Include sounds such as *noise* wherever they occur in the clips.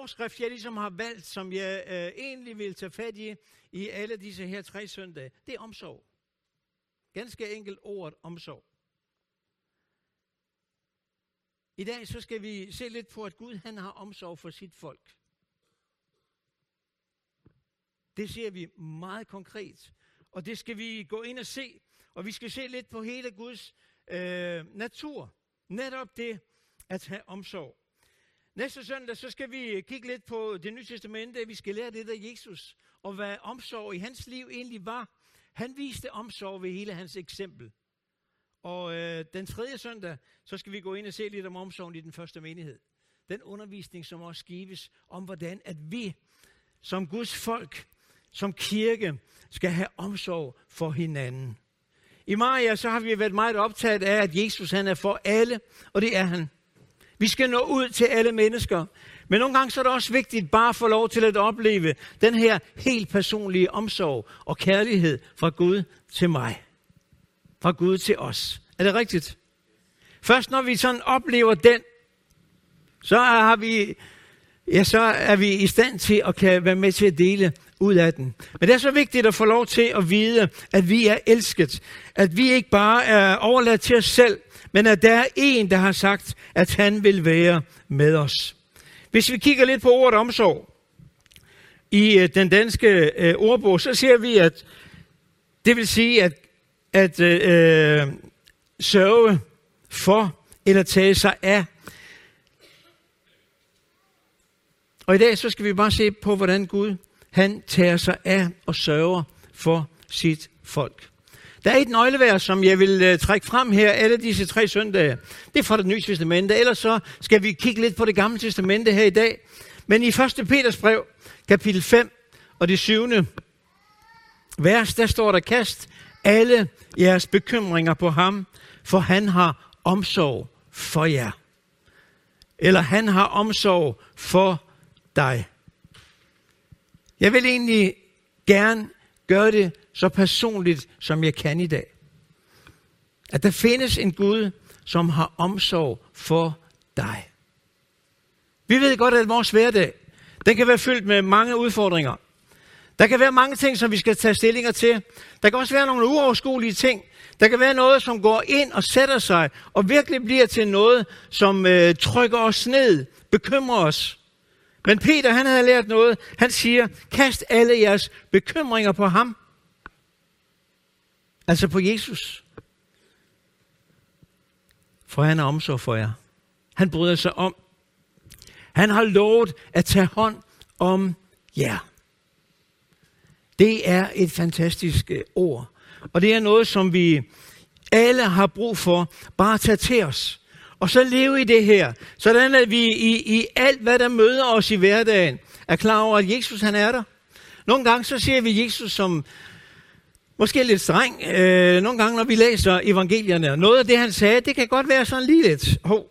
overskrift, jeg ligesom har valgt, som jeg øh, egentlig vil tage fat i, i alle disse her tre søndage, det er omsorg. Ganske enkelt ordet omsorg. I dag så skal vi se lidt på, at Gud han har omsorg for sit folk. Det ser vi meget konkret. Og det skal vi gå ind og se. Og vi skal se lidt på hele Guds øh, natur. Netop det at have omsorg. Næste søndag, så skal vi kigge lidt på det nye testamente. Vi skal lære det af Jesus, og hvad omsorg i hans liv egentlig var. Han viste omsorg ved hele hans eksempel. Og øh, den tredje søndag, så skal vi gå ind og se lidt om omsorgen i den første menighed. Den undervisning, som også gives om, hvordan at vi som Guds folk, som kirke, skal have omsorg for hinanden. I Maria, så har vi været meget optaget af, at Jesus han er for alle, og det er han. Vi skal nå ud til alle mennesker. Men nogle gange så er det også vigtigt bare at få lov til at opleve den her helt personlige omsorg og kærlighed fra Gud til mig. Fra Gud til os. Er det rigtigt? Først når vi sådan oplever den, så har vi, ja, så er vi i stand til at kan være med til at dele ud af den. Men det er så vigtigt at få lov til at vide, at vi er elsket. At vi ikke bare er overladt til os selv, men at der er en, der har sagt, at han vil være med os. Hvis vi kigger lidt på ordet omsorg i øh, den danske øh, ordbog, så ser vi, at det vil sige at, at øh, øh sørge for eller tage sig af. Og i dag så skal vi bare se på, hvordan Gud han tager sig af og sørger for sit folk. Der er et nøglevær, som jeg vil uh, trække frem her, alle disse tre søndage. Det er fra det nye testamente. Ellers så skal vi kigge lidt på det gamle testamente her i dag. Men i 1. Peters brev, kapitel 5 og det syvende vers, der står der, kast alle jeres bekymringer på ham, for han har omsorg for jer. Eller han har omsorg for dig. Jeg vil egentlig gerne gøre det så personligt, som jeg kan i dag. At der findes en Gud, som har omsorg for dig. Vi ved godt, at vores hverdag, den kan være fyldt med mange udfordringer. Der kan være mange ting, som vi skal tage stillinger til. Der kan også være nogle uoverskuelige ting. Der kan være noget, som går ind og sætter sig, og virkelig bliver til noget, som øh, trykker os ned, bekymrer os. Men Peter, han havde lært noget. Han siger, kast alle jeres bekymringer på ham. Altså på Jesus. For han har omsorg for jer. Han bryder sig om. Han har lovet at tage hånd om jer. Det er et fantastisk øh, ord. Og det er noget, som vi alle har brug for bare at tage til os. Og så leve i det her, sådan at vi i, i alt, hvad der møder os i hverdagen, er klar over, at Jesus han er der. Nogle gange så ser vi Jesus som måske lidt streng. Øh, nogle gange, når vi læser evangelierne, noget af det, han sagde, det kan godt være sådan lige lidt. Hov.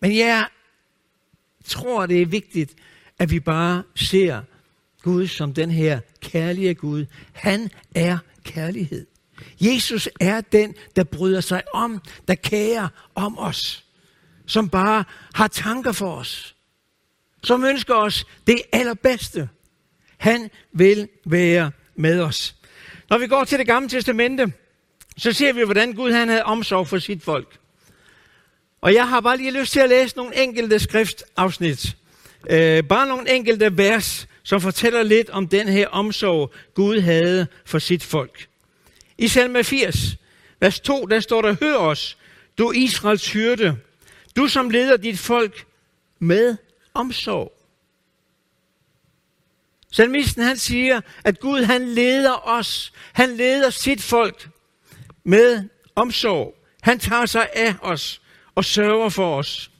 Men jeg tror, det er vigtigt, at vi bare ser Gud som den her kærlige Gud. Han er kærlighed. Jesus er den, der bryder sig om, der kærer om os. Som bare har tanker for os. Som ønsker os det allerbedste. Han vil være med os. Når vi går til det gamle testamente, så ser vi, hvordan Gud han havde omsorg for sit folk. Og jeg har bare lige lyst til at læse nogle enkelte skriftafsnit. Øh, bare nogle enkelte vers, som fortæller lidt om den her omsorg, Gud havde for sit folk. I salme 80, vers 2, der står der, Hør os, du Israels hyrde, du som leder dit folk med omsorg. Salmisten han siger, at Gud han leder os, han leder sit folk med omsorg. Han tager sig af os og sørger for os.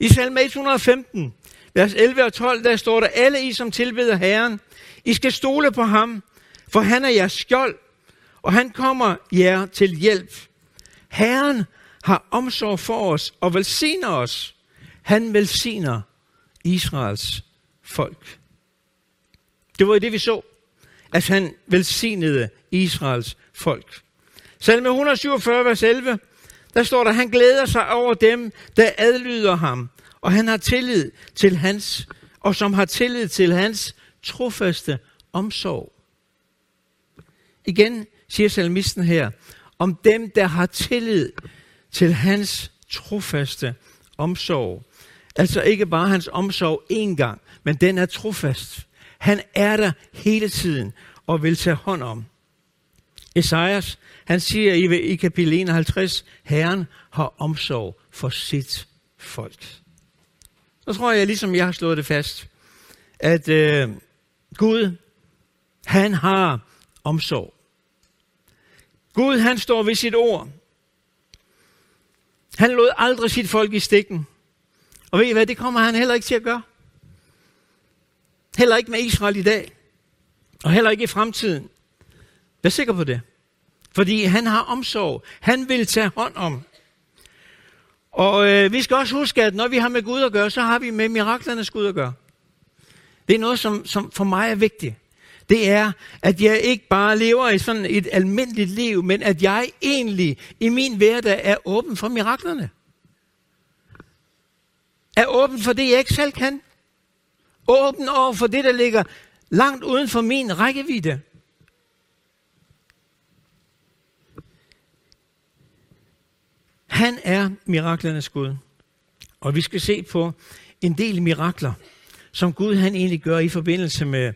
I salme 115, vers 11 og 12, der står der, alle I som tilbeder Herren, I skal stole på ham, for han er jeres skjold, og han kommer jer til hjælp. Herren har omsorg for os og velsigner os. Han velsigner Israels folk. Det var det, vi så, at han velsignede Israels folk. Salme 147, vers 11, der står der, han glæder sig over dem, der adlyder ham, og han har tillid til hans, og som har tillid til hans trofaste omsorg. Igen siger salmisten her, om dem, der har tillid til hans trofaste omsorg. Altså ikke bare hans omsorg én gang, men den er trofast. Han er der hele tiden og vil tage hånd om. Esajas, han siger i, i kapitel 51, Herren har omsorg for sit folk. Så tror jeg, ligesom jeg har slået det fast, at øh, Gud, han har omsorg. Gud, han står ved sit ord. Han lod aldrig sit folk i stikken. Og ved I hvad, det kommer han heller ikke til at gøre. Heller ikke med Israel i dag. Og heller ikke i fremtiden. Vær sikker på det. Fordi han har omsorg. Han vil tage hånd om. Og øh, vi skal også huske, at når vi har med Gud at gøre, så har vi med miraklernes Gud at gøre. Det er noget, som, som for mig er vigtigt. Det er, at jeg ikke bare lever i sådan et almindeligt liv, men at jeg egentlig i min hverdag er åben for miraklerne. Er åben for det, jeg ikke selv kan. Åben over for det, der ligger langt uden for min rækkevidde. Han er miraklernes Gud. Og vi skal se på en del mirakler, som Gud han egentlig gør i forbindelse med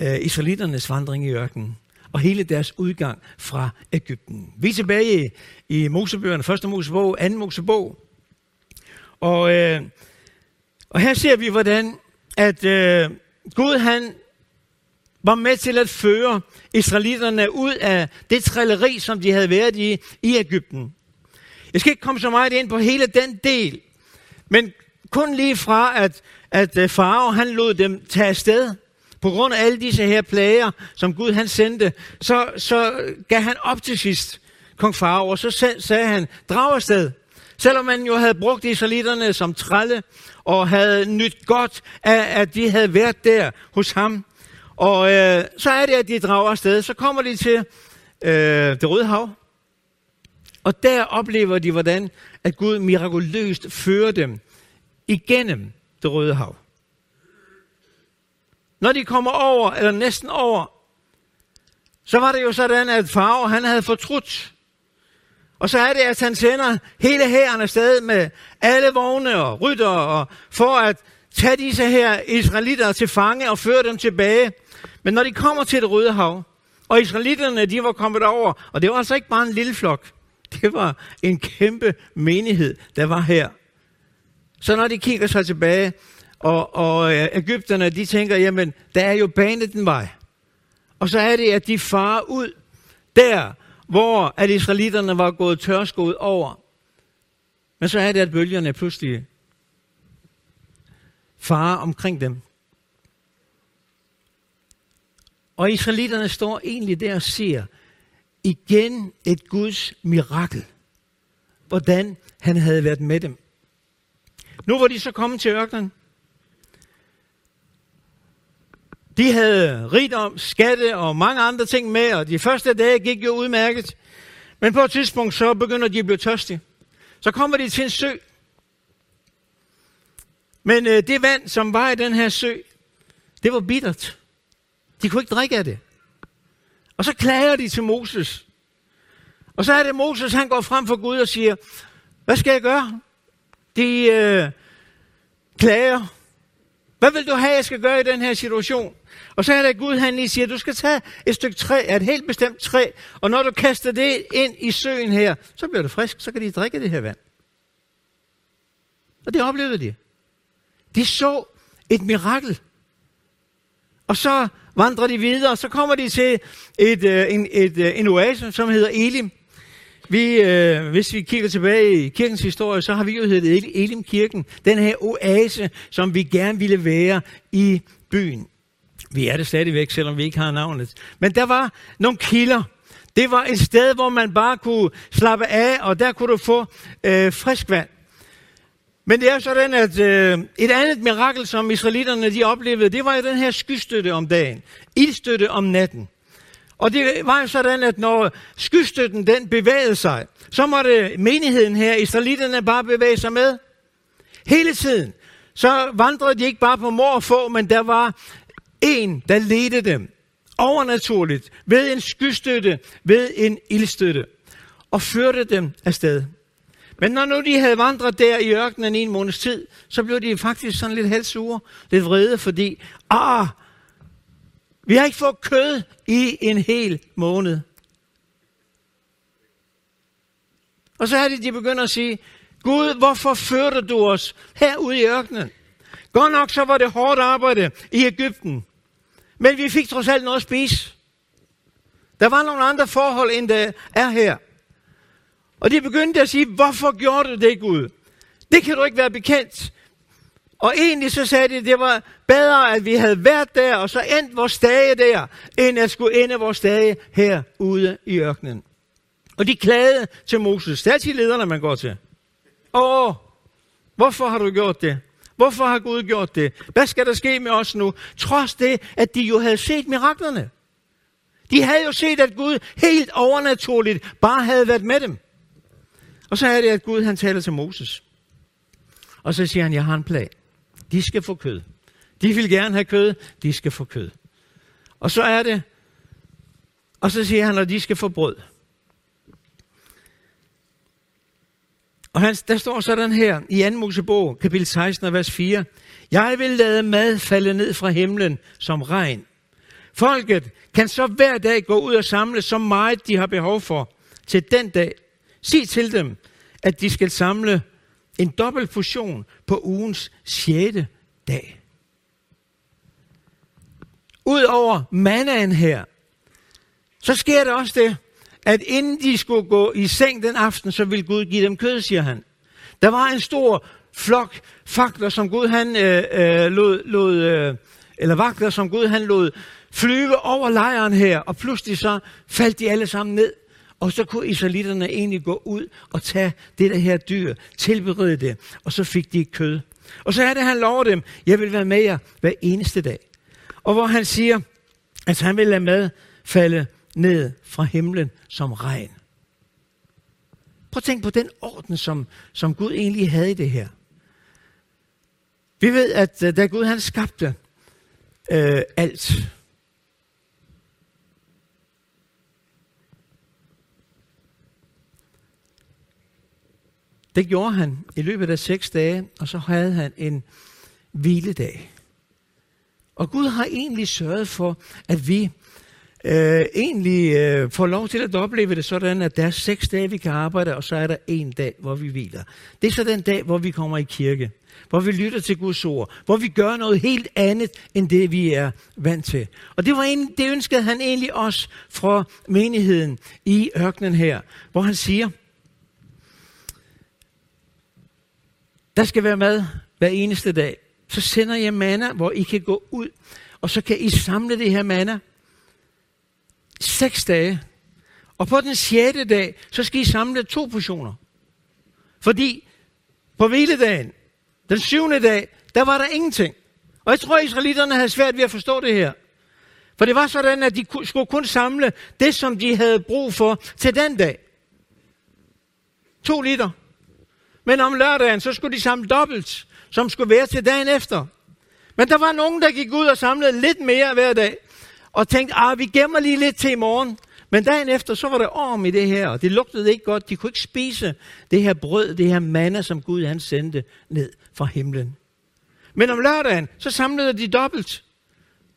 øh, israeliternes vandring i ørkenen og hele deres udgang fra Ægypten. Vi er tilbage i, i Mosebøgerne, første Mosebog, anden Mosebog. Og, øh, og her ser vi, hvordan at øh, Gud han var med til at føre israelitterne ud af det trilleri, som de havde været i i Ægypten. Jeg skal ikke komme så meget ind på hele den del, men kun lige fra, at, at øh, farao han lod dem tage afsted, på grund af alle disse her plager, som Gud han sendte, så, så gav han op til sidst, kong farao, og så sagde han, drag afsted. Selvom man jo havde brugt israelitterne som trælle, og havde nyt godt af, at de havde været der hos ham. Og øh, så er det, at de drager afsted. Så kommer de til øh, det røde hav. Og der oplever de, hvordan at Gud mirakuløst fører dem igennem det røde hav. Når de kommer over, eller næsten over, så var det jo sådan, at Farve han havde fortrudt. Og så er det, at han sender hele hæren afsted med alle vogne og rytter, og for at tage disse her israelitter til fange og føre dem tilbage. Men når de kommer til det røde hav, og israelitterne de var kommet over, og det var altså ikke bare en lille flok, det var en kæmpe menighed, der var her. Så når de kigger sig tilbage, og, og øh, Ægypterne, de tænker, jamen, der er jo banet den vej. Og så er det, at de farer ud der, hvor at israelitterne var gået tørskoet over. Men så er det, at bølgerne pludselig farer omkring dem. Og israelitterne står egentlig der og ser igen et Guds mirakel. Hvordan han havde været med dem. Nu var de så kommet til ørkenen. De havde rigdom, skatte og mange andre ting med, og de første dage gik jo udmærket. Men på et tidspunkt så begynder de at blive tørstige. Så kommer de til en sø. Men øh, det vand, som var i den her sø, det var bittert. De kunne ikke drikke af det. Og så klager de til Moses. Og så er det Moses, han går frem for Gud og siger, hvad skal jeg gøre? De øh, klager. Hvad vil du have, jeg skal gøre i den her situation? Og så er det Gud, han lige siger, du skal tage et stykke træ, et helt bestemt træ, og når du kaster det ind i søen her, så bliver det frisk, så kan de drikke det her vand. Og det oplevede de. De så et mirakel. Og så vandrer de videre, og så kommer de til et, øh, en, et, øh, en oase, som hedder Elim. Vi, øh, hvis vi kigger tilbage i kirkens historie, så har vi jo heddet Elim-kirken. Den her oase, som vi gerne ville være i byen. Vi er det stadigvæk, selvom vi ikke har navnet. Men der var nogle kilder. Det var et sted, hvor man bare kunne slappe af, og der kunne du få øh, frisk vand. Men det er sådan, at øh, et andet mirakel, som israelitterne de oplevede, det var jo den her skystøtte om dagen. Ildstøtte om natten. Og det var jo sådan, at når skystøtten den bevægede sig, så måtte menigheden her, israelitterne, bare bevæge sig med. Hele tiden. så vandrede de ikke bare på mor og få, men der var en, der ledte dem overnaturligt, ved en skystøtte, ved en ildstøtte, og førte dem afsted. Men når nu de havde vandret der i ørkenen en måneds tid, så blev de faktisk sådan lidt halvsure, lidt vrede, fordi, ah, vi har ikke fået kød i en hel måned. Og så er det, de begynder at sige, Gud, hvorfor førte du os herude i ørkenen? Godt nok så var det hårdt arbejde i Ægypten. Men vi fik trods alt noget at spise. Der var nogle andre forhold, end der er her. Og de begyndte at sige, hvorfor gjorde du det, Gud? Det kan du ikke være bekendt. Og egentlig så sagde de, det var bedre, at vi havde været der, og så endt vores dage der, end at skulle ende vores dage herude i ørkenen. Og de klagede til Moses. Det er altid lederne, man går til. Åh, hvorfor har du gjort det? Hvorfor har Gud gjort det? Hvad skal der ske med os nu? Trods det, at de jo havde set miraklerne. De havde jo set, at Gud helt overnaturligt bare havde været med dem. Og så er det, at Gud han taler til Moses. Og så siger han, jeg har en plan. De skal få kød. De vil gerne have kød, de skal få kød. Og så er det, og så siger han, at de skal få brød. Og han, der står sådan her i 2. Mosebog, kapitel 16, vers 4. Jeg vil lade mad falde ned fra himlen som regn. Folket kan så hver dag gå ud og samle så meget, de har behov for til den dag. Sig til dem, at de skal samle en dobbelt portion på ugens 6. dag. Udover mannaen her, så sker der også det, at inden de skulle gå i seng den aften, så ville Gud give dem kød, siger han. Der var en stor flok fakler, som Gud han øh, øh, lod, lod øh, eller vagter, som Gud han lod flyve over lejren her, og pludselig så faldt de alle sammen ned. Og så kunne israelitterne egentlig gå ud og tage det der her dyr, tilberede det, og så fik de kød. Og så er det, han lover dem, jeg vil være med jer hver eneste dag. Og hvor han siger, at han vil lade mad falde ned fra himlen som regn. Prøv at tænke på den orden, som, som Gud egentlig havde i det her. Vi ved, at øh, da Gud han skabte øh, alt, Det gjorde han i løbet af seks dage, og så havde han en hviledag. Og Gud har egentlig sørget for, at vi øh, egentlig øh, får lov til at opleve det sådan, at der er seks dage, vi kan arbejde, og så er der en dag, hvor vi hviler. Det er så den dag, hvor vi kommer i kirke, hvor vi lytter til Guds ord, hvor vi gør noget helt andet, end det vi er vant til. Og det, var en, det ønskede han egentlig også fra menigheden i ørkenen her, hvor han siger, der skal være mad hver eneste dag. Så sender jeg manna, hvor I kan gå ud, og så kan I samle det her manna, seks dage. Og på den sjette dag, så skal I samle to portioner. Fordi på hviledagen, den syvende dag, der var der ingenting. Og jeg tror, at israelitterne havde svært ved at forstå det her. For det var sådan, at de skulle kun samle det, som de havde brug for til den dag. To liter. Men om lørdagen, så skulle de samle dobbelt, som skulle være til dagen efter. Men der var nogen, der gik ud og samlede lidt mere hver dag og tænkte, ah, vi gemmer lige lidt til i morgen. Men dagen efter, så var der orm i det her, og det lugtede ikke godt. De kunne ikke spise det her brød, det her manna, som Gud han sendte ned fra himlen. Men om lørdagen, så samlede de dobbelt.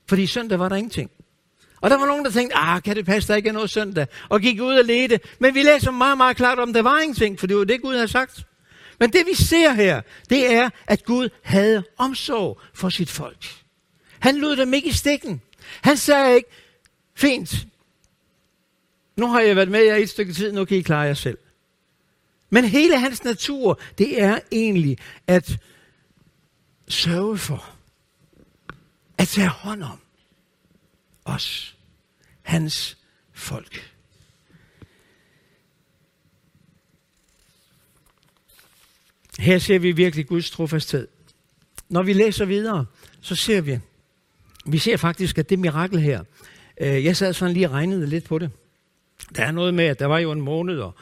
Fordi søndag var der ingenting. Og der var nogen, der tænkte, ah, kan det passe, der ikke er noget søndag? Og gik ud og ledte. Men vi læser meget, meget klart om, der var ingenting, for det var det, Gud havde sagt. Men det vi ser her, det er, at Gud havde omsorg for sit folk. Han lod dem ikke i stikken. Han sagde ikke, fint, nu har jeg været med jer et stykke tid, nu kan I klare jer selv. Men hele hans natur, det er egentlig at sørge for, at tage hånd om os, hans folk. Her ser vi virkelig Guds trofasthed. Når vi læser videre, så ser vi, vi ser faktisk, at det mirakel her, øh, jeg sad sådan lige og regnede lidt på det. Der er noget med, at der var jo en måned, og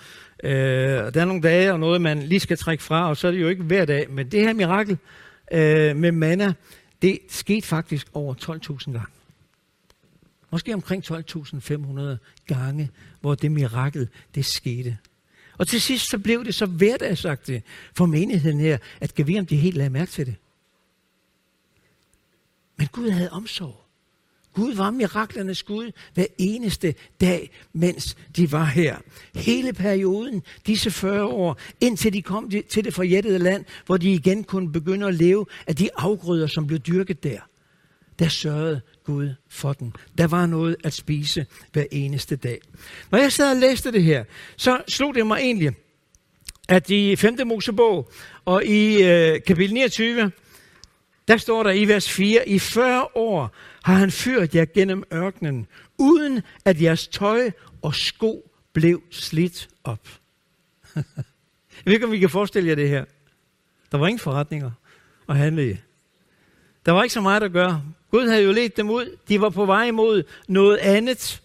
øh, der er nogle dage, og noget, man lige skal trække fra, og så er det jo ikke hver dag. Men det her mirakel øh, med manna, det skete faktisk over 12.000 gange. Måske omkring 12.500 gange, hvor det mirakel, det skete. Og til sidst så blev det så hverdagsagtigt for menigheden her, at kan vi om de helt lagde mærke til det. Men Gud havde omsorg. Gud var miraklernes Gud hver eneste dag, mens de var her. Hele perioden, disse 40 år, indtil de kom til det forjættede land, hvor de igen kunne begynde at leve af de afgrøder, som blev dyrket der. Der sørgede Gud for den. Der var noget at spise hver eneste dag. Når jeg sad og læste det her, så slog det mig egentlig, at i 5. Mosebog og i øh, kapitel 29, der står der i vers 4, i 40 år har han ført jer gennem ørkenen, uden at jeres tøj og sko blev slidt op. *laughs* jeg ved ikke, om vi kan forestille jer det her. Der var ingen forretninger at handle i. Der var ikke så meget at gøre. Gud havde jo let dem ud. De var på vej mod noget andet.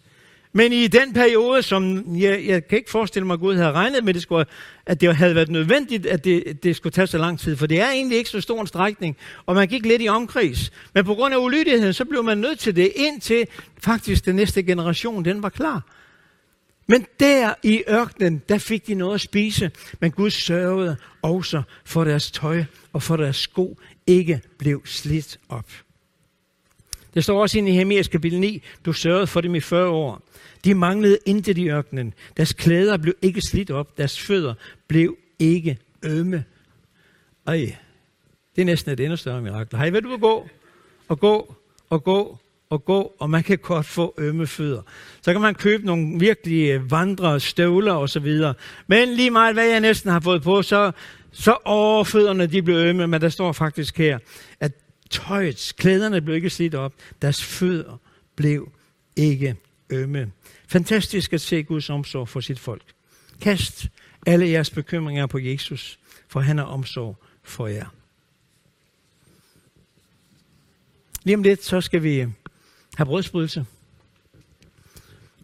Men i den periode, som jeg, jeg kan ikke forestille mig, at Gud havde regnet med, det skulle, at det havde været nødvendigt, at det, det skulle tage så lang tid. For det er egentlig ikke så stor en strækning, og man gik lidt i omkreds. Men på grund af ulydigheden, så blev man nødt til det, indtil faktisk den næste generation, den var klar. Men der i ørkenen, der fik de noget at spise, men Gud sørgede også for deres tøj og for deres sko ikke blev slidt op. Det står også i Nehemias kapitel 9, du sørgede for dem i 40 år. De manglede intet i ørkenen. Deres klæder blev ikke slidt op. Deres fødder blev ikke ømme. Ej, det er næsten et endnu større mirakel. Har I været ude at gå? Og gå, og gå, og gå, og man kan godt få ømme fødder. Så kan man købe nogle virkelig øh, vandre, støvler og så videre. Men lige meget hvad jeg næsten har fået på, så, så overfødderne de blev ømme, men der står faktisk her, at tøjet, klæderne blev ikke slidt op, deres fødder blev ikke ømme. Fantastisk at se Guds omsorg for sit folk. Kast alle jeres bekymringer på Jesus, for han har omsorg for jer. Lige om lidt, så skal vi øh, have brødsbrydelse.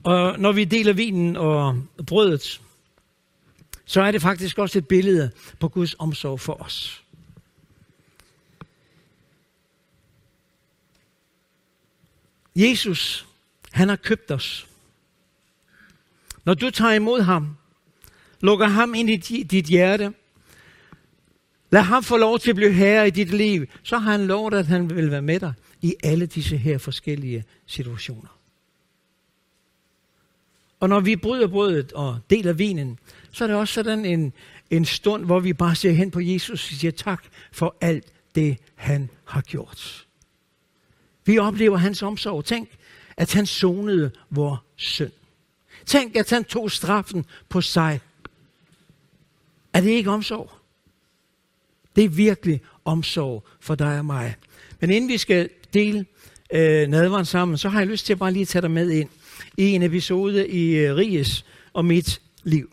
Og når vi deler vinen og brødet, så er det faktisk også et billede på Guds omsorg for os. Jesus, han har købt os. Når du tager imod ham, lukker ham ind i dit hjerte, lad ham få lov til at blive herre i dit liv, så har han lovet, at han vil være med dig i alle disse her forskellige situationer. Og når vi bryder brødet og deler vinen, så er det også sådan en, en stund, hvor vi bare ser hen på Jesus og siger tak for alt det, han har gjort. Vi oplever hans omsorg. Tænk, at han sonede vor synd. Tænk, at han tog straffen på sig. Er det ikke omsorg? Det er virkelig omsorg for dig og mig. Men inden vi skal dele øh, nadvaren sammen, så har jeg lyst til at bare lige tage dig med ind i en episode i øh, Ries og mit liv.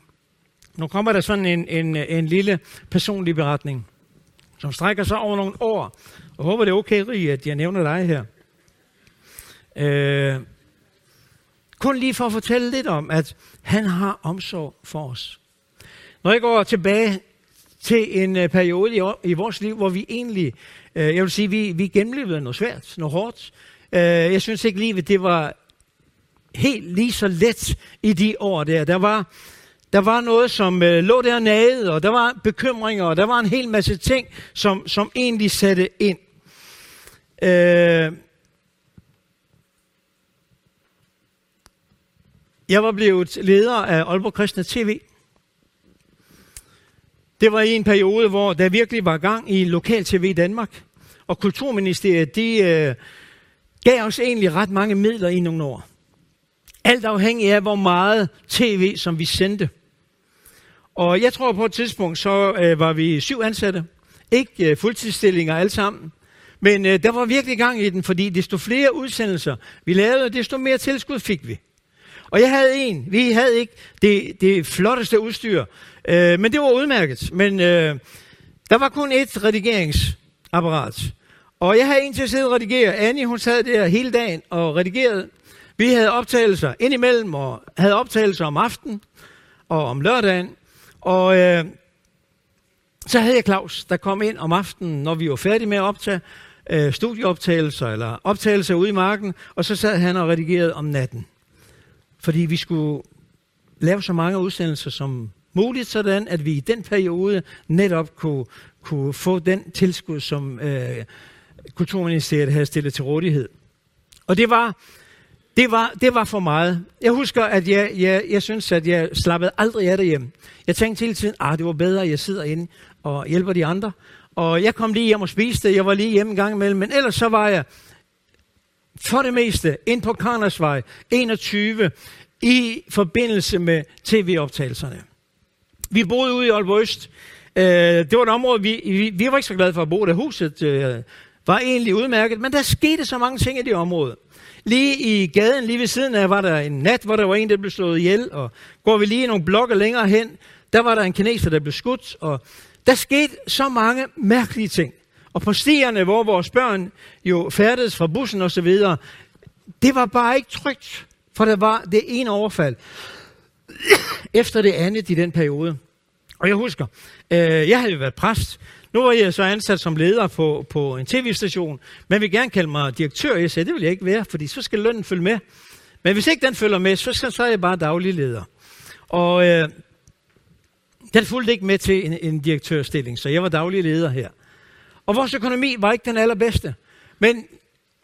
Nu kommer der sådan en, en, en lille personlig beretning, som strækker sig over nogle år. Jeg håber, det er okay, Rie, at jeg nævner dig her. Øh, kun lige for at fortælle lidt om, at han har omsorg for os. Når jeg går tilbage til en øh, periode i, i vores liv, hvor vi egentlig, øh, jeg vil sige, vi, vi gennemlevede noget svært, noget hårdt. Øh, jeg synes ikke, livet det var helt lige så let i de år der. Der var, der var noget, som lå der nede, og der var bekymringer, og der var en hel masse ting, som, som egentlig satte ind. Øh, Jeg var blevet leder af Aalborg Kristne TV. Det var i en periode, hvor der virkelig var gang i lokal TV i Danmark. Og Kulturministeriet, de øh, gav os egentlig ret mange midler i nogle år. Alt afhængig af, hvor meget tv, som vi sendte. Og jeg tror på et tidspunkt, så øh, var vi syv ansatte. Ikke øh, fuldtidsstillinger alle sammen. Men øh, der var virkelig gang i den, fordi desto flere udsendelser vi lavede, desto mere tilskud fik vi. Og jeg havde en. Vi havde ikke det, det flotteste udstyr, øh, men det var udmærket. Men øh, der var kun et redigeringsapparat. Og jeg havde en til at sidde og redigere. Annie, hun sad der hele dagen og redigerede. Vi havde optagelser indimellem, og havde optagelser om aftenen og om lørdagen. Og øh, så havde jeg Claus, der kom ind om aftenen, når vi var færdige med at optage øh, studieoptagelser eller optagelser ude i marken, og så sad han og redigerede om natten. Fordi vi skulle lave så mange udsendelser som muligt, sådan at vi i den periode netop kunne, kunne få den tilskud, som øh, Kulturministeriet havde stillet til rådighed. Og det var, det var, det var for meget. Jeg husker, at jeg, jeg, jeg synes, at jeg slappede aldrig af derhjemme. Jeg tænkte hele tiden, at ah, det var bedre, at jeg sidder inde og hjælper de andre. Og jeg kom lige hjem og spiste, jeg var lige hjemme en gang imellem, men ellers så var jeg for det meste ind på Karnersvej 21 i forbindelse med tv-optagelserne. Vi boede ude i Aalborg Øst. Øh, det var et område, vi, vi, vi var ikke så glade for at bo der. Huset øh, var egentlig udmærket, men der skete så mange ting i det område. Lige i gaden, lige ved siden af, var der en nat, hvor der var en, der blev slået ihjel, og går vi lige nogle blokke længere hen, der var der en kineser, der blev skudt, og der skete så mange mærkelige ting. Og på stierne, hvor vores børn jo færdedes fra bussen og så videre, det var bare ikke trygt, for der var det ene overfald *coughs* efter det andet i den periode. Og jeg husker, øh, jeg havde jo været præst. Nu var jeg så ansat som leder på, på en tv-station. Man vil gerne kalde mig direktør. Jeg sagde, det vil jeg ikke være, fordi så skal lønnen følge med. Men hvis ikke den følger med, så, skal, så er jeg bare daglig leder. Og øh, den fulgte ikke med til en, en direktørstilling, så jeg var daglig leder her. Og vores økonomi var ikke den allerbedste. Men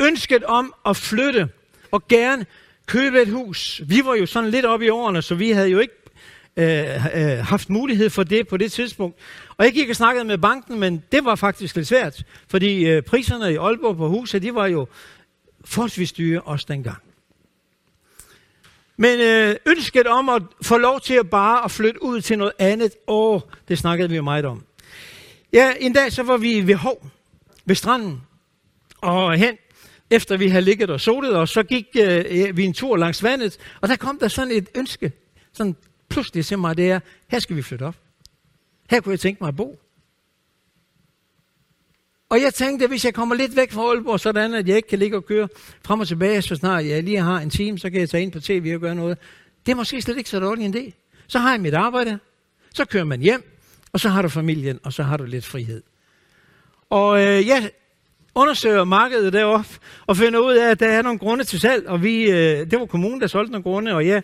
ønsket om at flytte og gerne købe et hus. Vi var jo sådan lidt oppe i årene, så vi havde jo ikke øh, øh, haft mulighed for det på det tidspunkt. Og jeg gik og snakkede med banken, men det var faktisk lidt svært, fordi øh, priserne i Aalborg på huset, de var jo forholdsvis dyre også dengang. Men øh, ønsket om at få lov til at bare at flytte ud til noget andet, åh, det snakkede vi jo meget om. Ja, en dag så var vi ved Hov, ved stranden, og hen, efter vi havde ligget og solet os, så gik øh, øh, vi en tur langs vandet, og der kom der sådan et ønske, sådan pludselig til mig, det er, her skal vi flytte op. Her kunne jeg tænke mig at bo. Og jeg tænkte, at hvis jeg kommer lidt væk fra Aalborg, sådan at jeg ikke kan ligge og køre frem og tilbage, så snart jeg lige har en time, så kan jeg tage ind på tv og gøre noget. Det er måske slet ikke så dårlig en idé. Så har jeg mit arbejde, så kører man hjem, og så har du familien, og så har du lidt frihed. Og øh, jeg undersøger markedet deroppe, og finder ud af, at der er nogle grunde til salg, og vi, øh, det var kommunen, der solgte nogle grunde, og jeg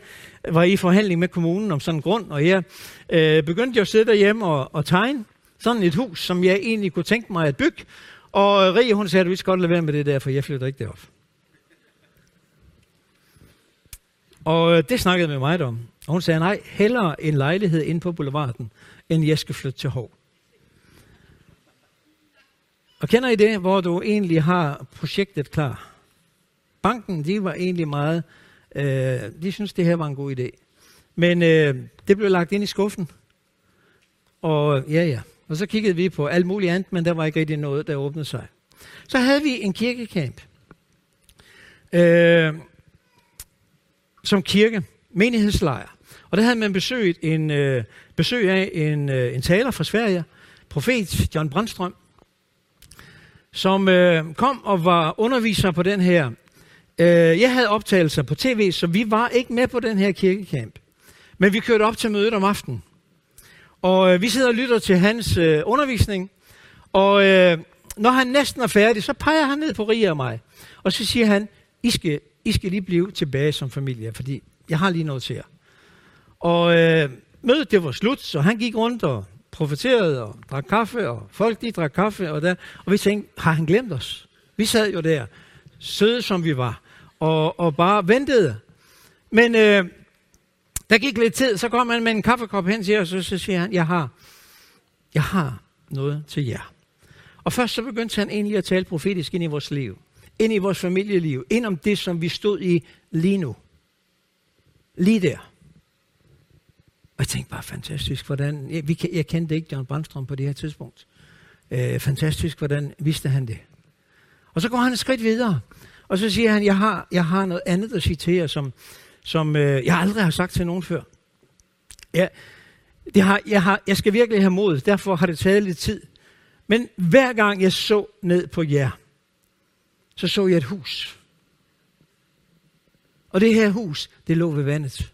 var i forhandling med kommunen om sådan en grund, og jeg øh, begyndte jo at sidde derhjemme og, og tegne sådan et hus, som jeg egentlig kunne tænke mig at bygge, og Rie, hun sagde, at vi skal godt lade være med det der, for jeg flytter ikke derop. Og øh, det snakkede med mig om. Og hun sagde, nej, hellere en lejlighed ind på boulevarden, end jeg skal flytte til Hov. Og kender I det, hvor du egentlig har projektet klar? Banken, de var egentlig meget, øh, de synes det her var en god idé. Men øh, det blev lagt ind i skuffen. Og ja, ja. Og så kiggede vi på alt muligt andet, men der var ikke rigtig noget, der åbnede sig. Så havde vi en kirkekamp. Øh, som kirke, menighedslejr. Og der havde man besøgt en, øh, besøg af en, øh, en taler fra Sverige, profet John Brandstrøm, som øh, kom og var underviser på den her. Øh, jeg havde optagelser på tv, så vi var ikke med på den her kirkekamp. Men vi kørte op til mødet om aftenen. Og øh, vi sidder og lytter til hans øh, undervisning. Og øh, når han næsten er færdig, så peger han ned på Ria og mig. Og så siger han, I skal, I skal lige blive tilbage som familie, fordi jeg har lige noget til jer. Og øh, mødet det var slut, så han gik rundt og profeterede og drak kaffe, og folk de drak kaffe, og, der, og vi tænkte, har han glemt os? Vi sad jo der, søde som vi var, og, og bare ventede. Men øh, der gik lidt tid, så kom han med en kaffekop hen til os, og så siger han, jeg har, jeg har noget til jer. Og først så begyndte han egentlig at tale profetisk ind i vores liv. Ind i vores familieliv. Ind om det, som vi stod i lige nu. Lige der. Og jeg tænkte bare, fantastisk, hvordan... Jeg, vi, jeg kendte ikke John Brandstrøm på det her tidspunkt. Øh, fantastisk, hvordan vidste han det? Og så går han et skridt videre. Og så siger han, jeg har, jeg har noget andet at citere, som, som øh, jeg aldrig har sagt til nogen før. Jeg, det har, jeg, har, jeg skal virkelig have mod, derfor har det taget lidt tid. Men hver gang jeg så ned på jer, så så jeg et hus. Og det her hus, det lå ved vandet.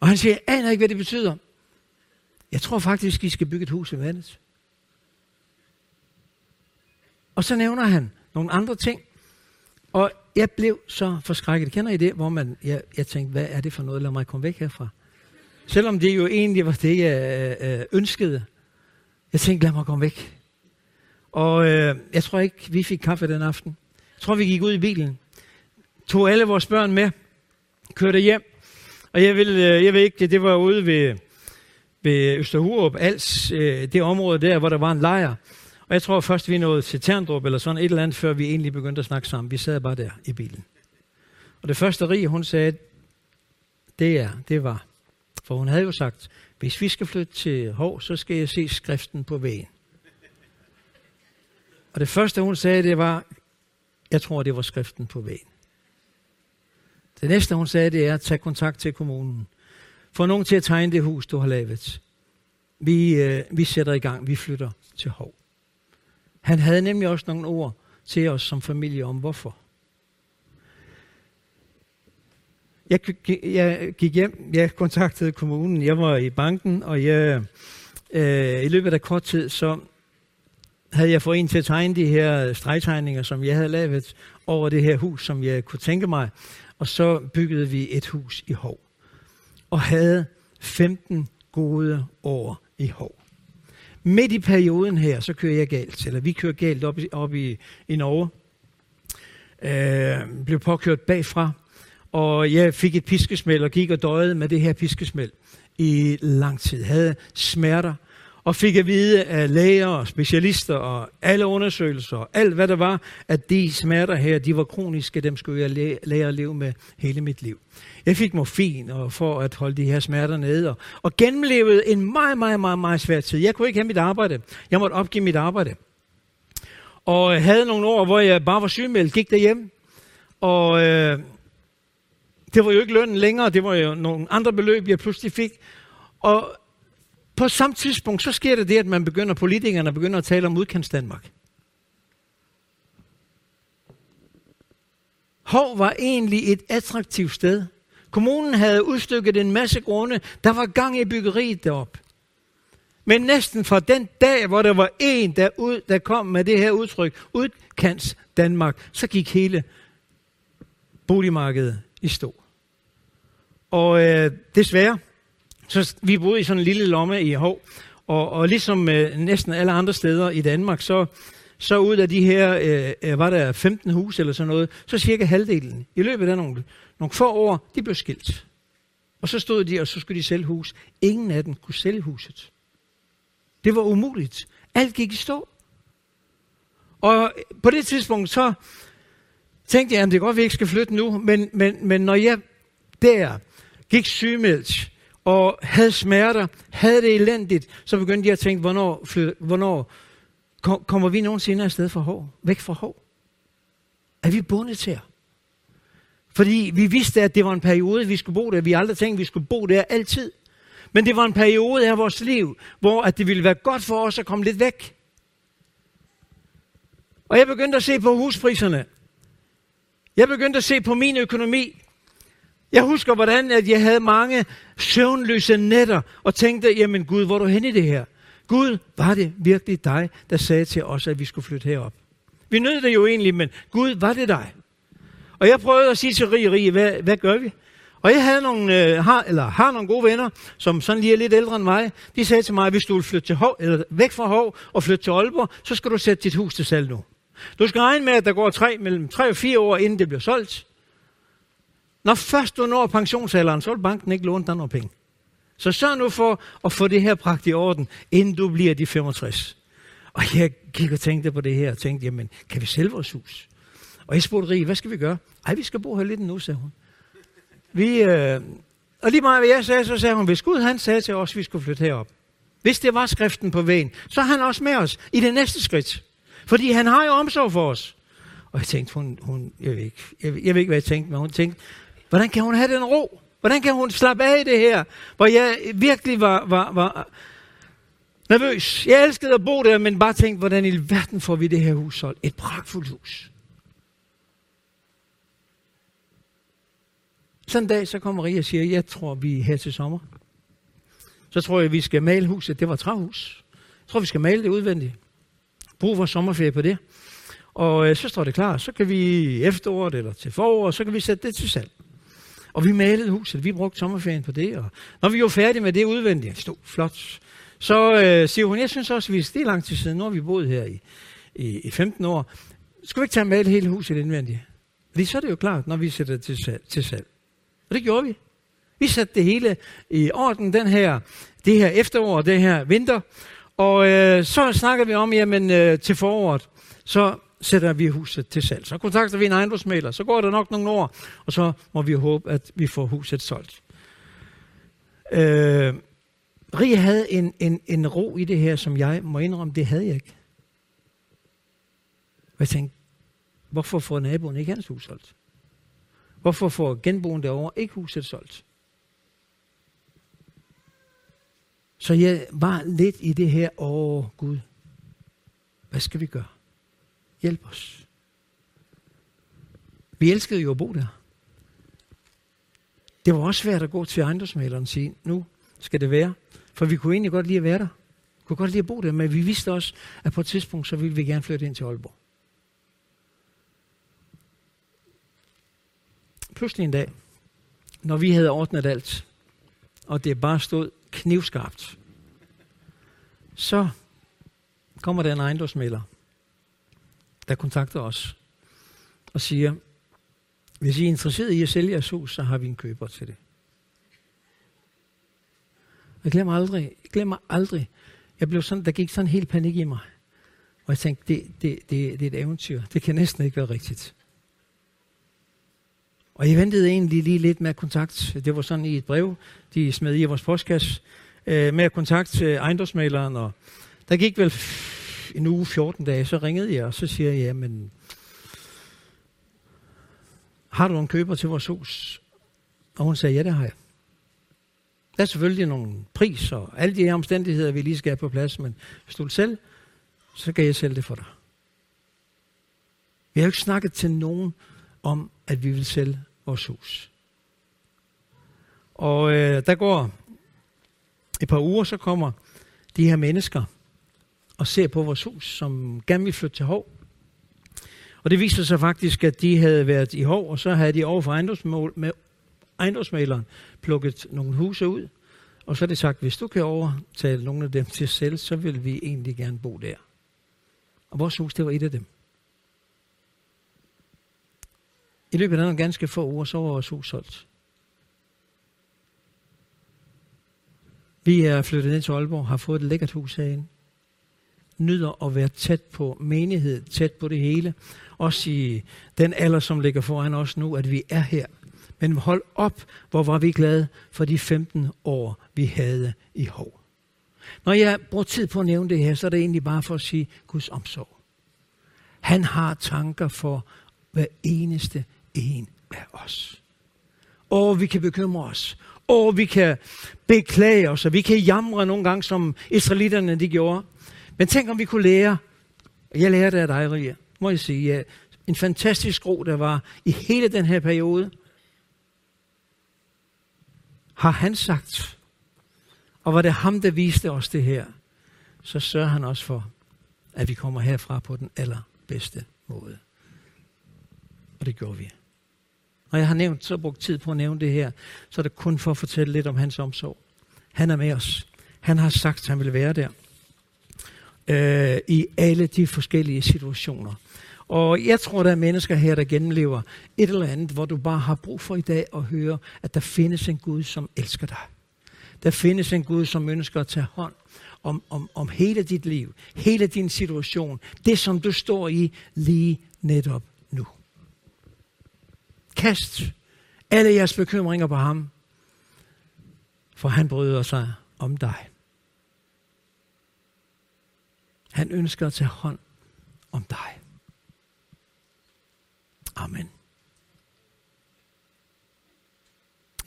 Og han siger, jeg aner ikke, hvad det betyder. Jeg tror faktisk, I skal bygge et hus i vandet. Og så nævner han nogle andre ting. Og jeg blev så forskrækket. Kender I det, hvor man, jeg, jeg tænkte, hvad er det for noget? Lad mig komme væk herfra. Selvom det jo egentlig var det, jeg øh, øh, ønskede. Jeg tænkte, lad mig komme væk. Og øh, jeg tror ikke, vi fik kaffe den aften. Jeg tror, vi gik ud i bilen. Tog alle vores børn med. Kørte hjem. Og jeg vil, øh, jeg ved ikke, det var ude ved, ved Østerhurup, Als, øh, det område der, hvor der var en lejr. Og jeg tror først, vi nåede til Terndrup eller sådan et eller andet, før vi egentlig begyndte at snakke sammen. Vi sad bare der i bilen. Og det første rig, hun sagde, det er, det var, for hun havde jo sagt, hvis vi skal flytte til Hov, så skal jeg se skriften på vægen. Og det første, hun sagde, det var, jeg tror, det var skriften på væggen. Det næste, hun sagde, det er, tag kontakt til kommunen. Få nogen til at tegne det hus, du har lavet. Vi, øh, vi sætter i gang, vi flytter til Hov. Han havde nemlig også nogle ord til os som familie om hvorfor. Jeg, jeg gik hjem, jeg kontaktede kommunen, jeg var i banken, og jeg, øh, i løbet af kort tid, så havde jeg fået en til at tegne de her stregtegninger, som jeg havde lavet over det her hus, som jeg kunne tænke mig. Og så byggede vi et hus i Hov. Og havde 15 gode år i Hov. Midt i perioden her, så kører jeg galt, eller vi kører galt op i, op i, i Norge. Øh, blev påkørt bagfra, og jeg fik et piskesmæld og gik og døjede med det her piskesmæld i lang tid. Havde smerter, og fik at vide af læger og specialister og alle undersøgelser og alt hvad der var, at de smerter her, de var kroniske, dem skulle jeg lære at leve med hele mit liv. Jeg fik morfin og for at holde de her smerter nede, og, og gennemlevede en meget, meget, meget, meget svær tid. Jeg kunne ikke have mit arbejde. Jeg måtte opgive mit arbejde. Og øh, havde nogle år, hvor jeg bare var sygemeldt, gik derhjem, og øh, det var jo ikke lønnen længere, det var jo nogle andre beløb, jeg pludselig fik. Og på samme tidspunkt, så sker det det, at man begynder, politikerne begynder at tale om udkants Danmark. Hov var egentlig et attraktivt sted. Kommunen havde udstykket en masse grunde. Der var gang i byggeriet derop. Men næsten fra den dag, hvor der var en, der, ud, der kom med det her udtryk, udkants Danmark, så gik hele boligmarkedet i stå. Og øh, desværre, så vi boede i sådan en lille lomme i Hov, og, og ligesom øh, næsten alle andre steder i Danmark, så, så ud af de her, øh, øh var der 15 hus eller sådan noget, så cirka halvdelen, i løbet af nogle, nogle få år, de blev skilt. Og så stod de, og så skulle de sælge hus. Ingen af dem kunne sælge huset. Det var umuligt. Alt gik i stå. Og øh, på det tidspunkt, så tænkte jeg, at det er godt, at vi ikke skal flytte nu, men, men, men når jeg der gik sygemeldt, og havde smerter, havde det elendigt, så begyndte jeg at tænke, hvornår, hvornår kommer vi nogensinde afsted fra hår? Væk fra hår? Er vi bundet til Fordi vi vidste, at det var en periode, vi skulle bo der. Vi aldrig tænkte, at vi skulle bo der altid. Men det var en periode af vores liv, hvor at det ville være godt for os at komme lidt væk. Og jeg begyndte at se på huspriserne. Jeg begyndte at se på min økonomi. Jeg husker, hvordan at jeg havde mange søvnløse nætter og tænkte, jamen Gud, hvor er du henne i det her? Gud, var det virkelig dig, der sagde til os, at vi skulle flytte herop? Vi nød det jo egentlig, men Gud, var det dig? Og jeg prøvede at sige til Rie, Rie, hvad, hvad gør vi? Og jeg havde nogle, øh, har, eller har nogle gode venner, som sådan lige er lidt ældre end mig. De sagde til mig, at hvis du vil flytte til Hov, eller væk fra Hov og flytte til Aalborg, så skal du sætte dit hus til salg nu. Du skal regne med, at der går tre, mellem tre og fire år, inden det bliver solgt. Når først du når pensionsalderen, så vil banken ikke låne dig nogen penge. Så sørg nu for at få det her bragt i orden, inden du bliver de 65. Og jeg gik og tænkte på det her, og tænkte, jamen, kan vi sælge vores hus? Og jeg spurgte Rie, hvad skal vi gøre? Ej, vi skal bo her lidt nu, sagde hun. Vi, øh, og lige meget hvad jeg sagde, så sagde hun, hvis Gud han sagde til os, at vi skulle flytte herop. Hvis det var skriften på vejen, så er han også med os i det næste skridt. Fordi han har jo omsorg for os. Og jeg tænkte, hun, hun jeg, ved ikke, jeg, jeg ved ikke, hvad jeg tænkte, men hun tænkte, Hvordan kan hun have den ro? Hvordan kan hun slappe af i det her? Hvor jeg virkelig var, var, var nervøs. Jeg elskede at bo der, men bare tænkte, hvordan i verden får vi det her hus solgt? Et pragtfuldt hus. Sådan en dag, så kommer Maria og siger, jeg tror, vi er her til sommer. Så tror jeg, vi skal male huset. Det var træhus. Jeg tror, vi skal male det udvendigt. Brug vores sommerferie på det. Og øh, så står det klar. Så kan vi efteråret eller til foråret, så kan vi sætte det til salg. Og vi malede huset. Vi brugte sommerferien på det. Og når vi var færdige med det udvendigt, stod flot, så øh, siger hun, jeg synes også, vi er det lang tid siden. Nu har vi boet her i, i, i 15 år. Skal vi ikke tage og male hele huset indvendigt? Fordi så er det jo klart, når vi sætter det til salg. Til salg. Og det gjorde vi. Vi satte det hele i orden, den her, det her efterår, og det her vinter. Og øh, så snakker vi om, jamen øh, til foråret, så sætter vi huset til salg. Så kontakter vi en ejendomsmaler, så går der nok nogle år, og så må vi håbe, at vi får huset solgt. Øh, Rie havde en, en, en ro i det her, som jeg må indrømme, det havde jeg ikke. Og jeg tænkte, hvorfor får naboen ikke hans hus solgt? Hvorfor får genboen derovre ikke huset solgt? Så jeg var lidt i det her, åh Gud, hvad skal vi gøre? Hjælp os. Vi elskede jo at bo der. Det var også svært at gå til ejendomsmaleren og sige, nu skal det være. For vi kunne egentlig godt lide at være der. Vi kunne godt lide at bo der, men vi vidste også, at på et tidspunkt, så ville vi gerne flytte ind til Aalborg. Pludselig en dag, når vi havde ordnet alt, og det bare stod knivskarpt, så kommer der en ejendomsmælder, der kontakter os og siger, hvis I er interesseret i at sælge jeres hus, så har vi en køber til det. Jeg glemmer aldrig, jeg glemmer aldrig, jeg blev sådan, der gik sådan helt panik i mig. Og jeg tænkte, det, det, det, det er et eventyr. Det kan næsten ikke være rigtigt. Og jeg ventede egentlig lige lidt med kontakt. Det var sådan i et brev, de smed i vores postkasse, øh, med kontakt til øh, ejendomsmaleren. Og der gik vel en uge, 14 dage, så ringede jeg, og så siger jeg, men har du en køber til vores hus? Og hun sagde, ja, det har jeg. Der er selvfølgelig nogle pris og alle de her omstændigheder, vi lige skal have på plads, men hvis du vil så kan jeg sælge det for dig. Vi har jo ikke snakket til nogen om, at vi vil sælge vores hus. Og øh, der går et par uger, så kommer de her mennesker og ser på vores hus, som gerne ville flytte til Hov. Og det viste sig faktisk, at de havde været i Hov, og så havde de over med ejendomsmaleren plukket nogle huse ud. Og så har det sagt, hvis du kan overtale nogle af dem til selv, så vil vi egentlig gerne bo der. Og vores hus, det var et af dem. I løbet af nogle ganske få uger, så var vores hus solgt. Vi er flyttet ind til Aalborg, har fået et lækkert hus herinde. Nyder at være tæt på menighed, tæt på det hele. Også i den alder, som ligger foran os nu, at vi er her. Men hold op, hvor var vi glade for de 15 år, vi havde i Hov. Når jeg bruger tid på at nævne det her, så er det egentlig bare for at sige Guds omsorg. Han har tanker for hver eneste en af os. Og vi kan bekymre os. Og vi kan beklage os, og vi kan jamre nogle gange, som israelitterne de gjorde. Men tænk, om vi kunne lære, jeg lærte af dig, Ria, må jeg sige, ja, en fantastisk ro, der var i hele den her periode. Har han sagt, og var det ham, der viste os det her, så sørger han også for, at vi kommer herfra på den allerbedste måde. Og det gjorde vi. Når jeg har nævnt, så brugt tid på at nævne det her, så er det kun for at fortælle lidt om hans omsorg. Han er med os. Han har sagt, at han vil være der øh, i alle de forskellige situationer. Og jeg tror, der er mennesker her, der gennemlever et eller andet, hvor du bare har brug for i dag at høre, at der findes en Gud, som elsker dig. Der findes en Gud, som ønsker at tage hånd om, om, om hele dit liv, hele din situation, det som du står i lige netop nu. Kast alle jeres bekymringer på ham, for han bryder sig om dig. Han ønsker at tage hånd om dig. Amen.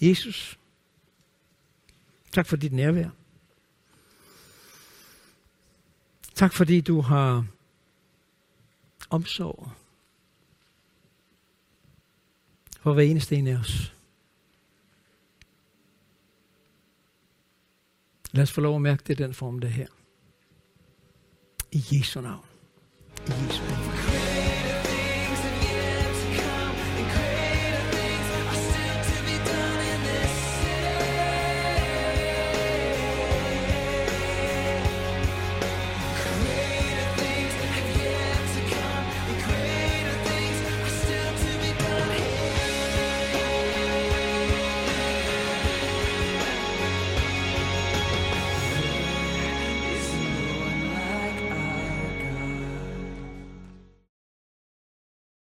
Jesus, tak for dit nærvær. Tak fordi du har omsorg for hver eneste en af os. Lad os få lov at mærke det den form, der her. I Jesu navn. I Jesu navn.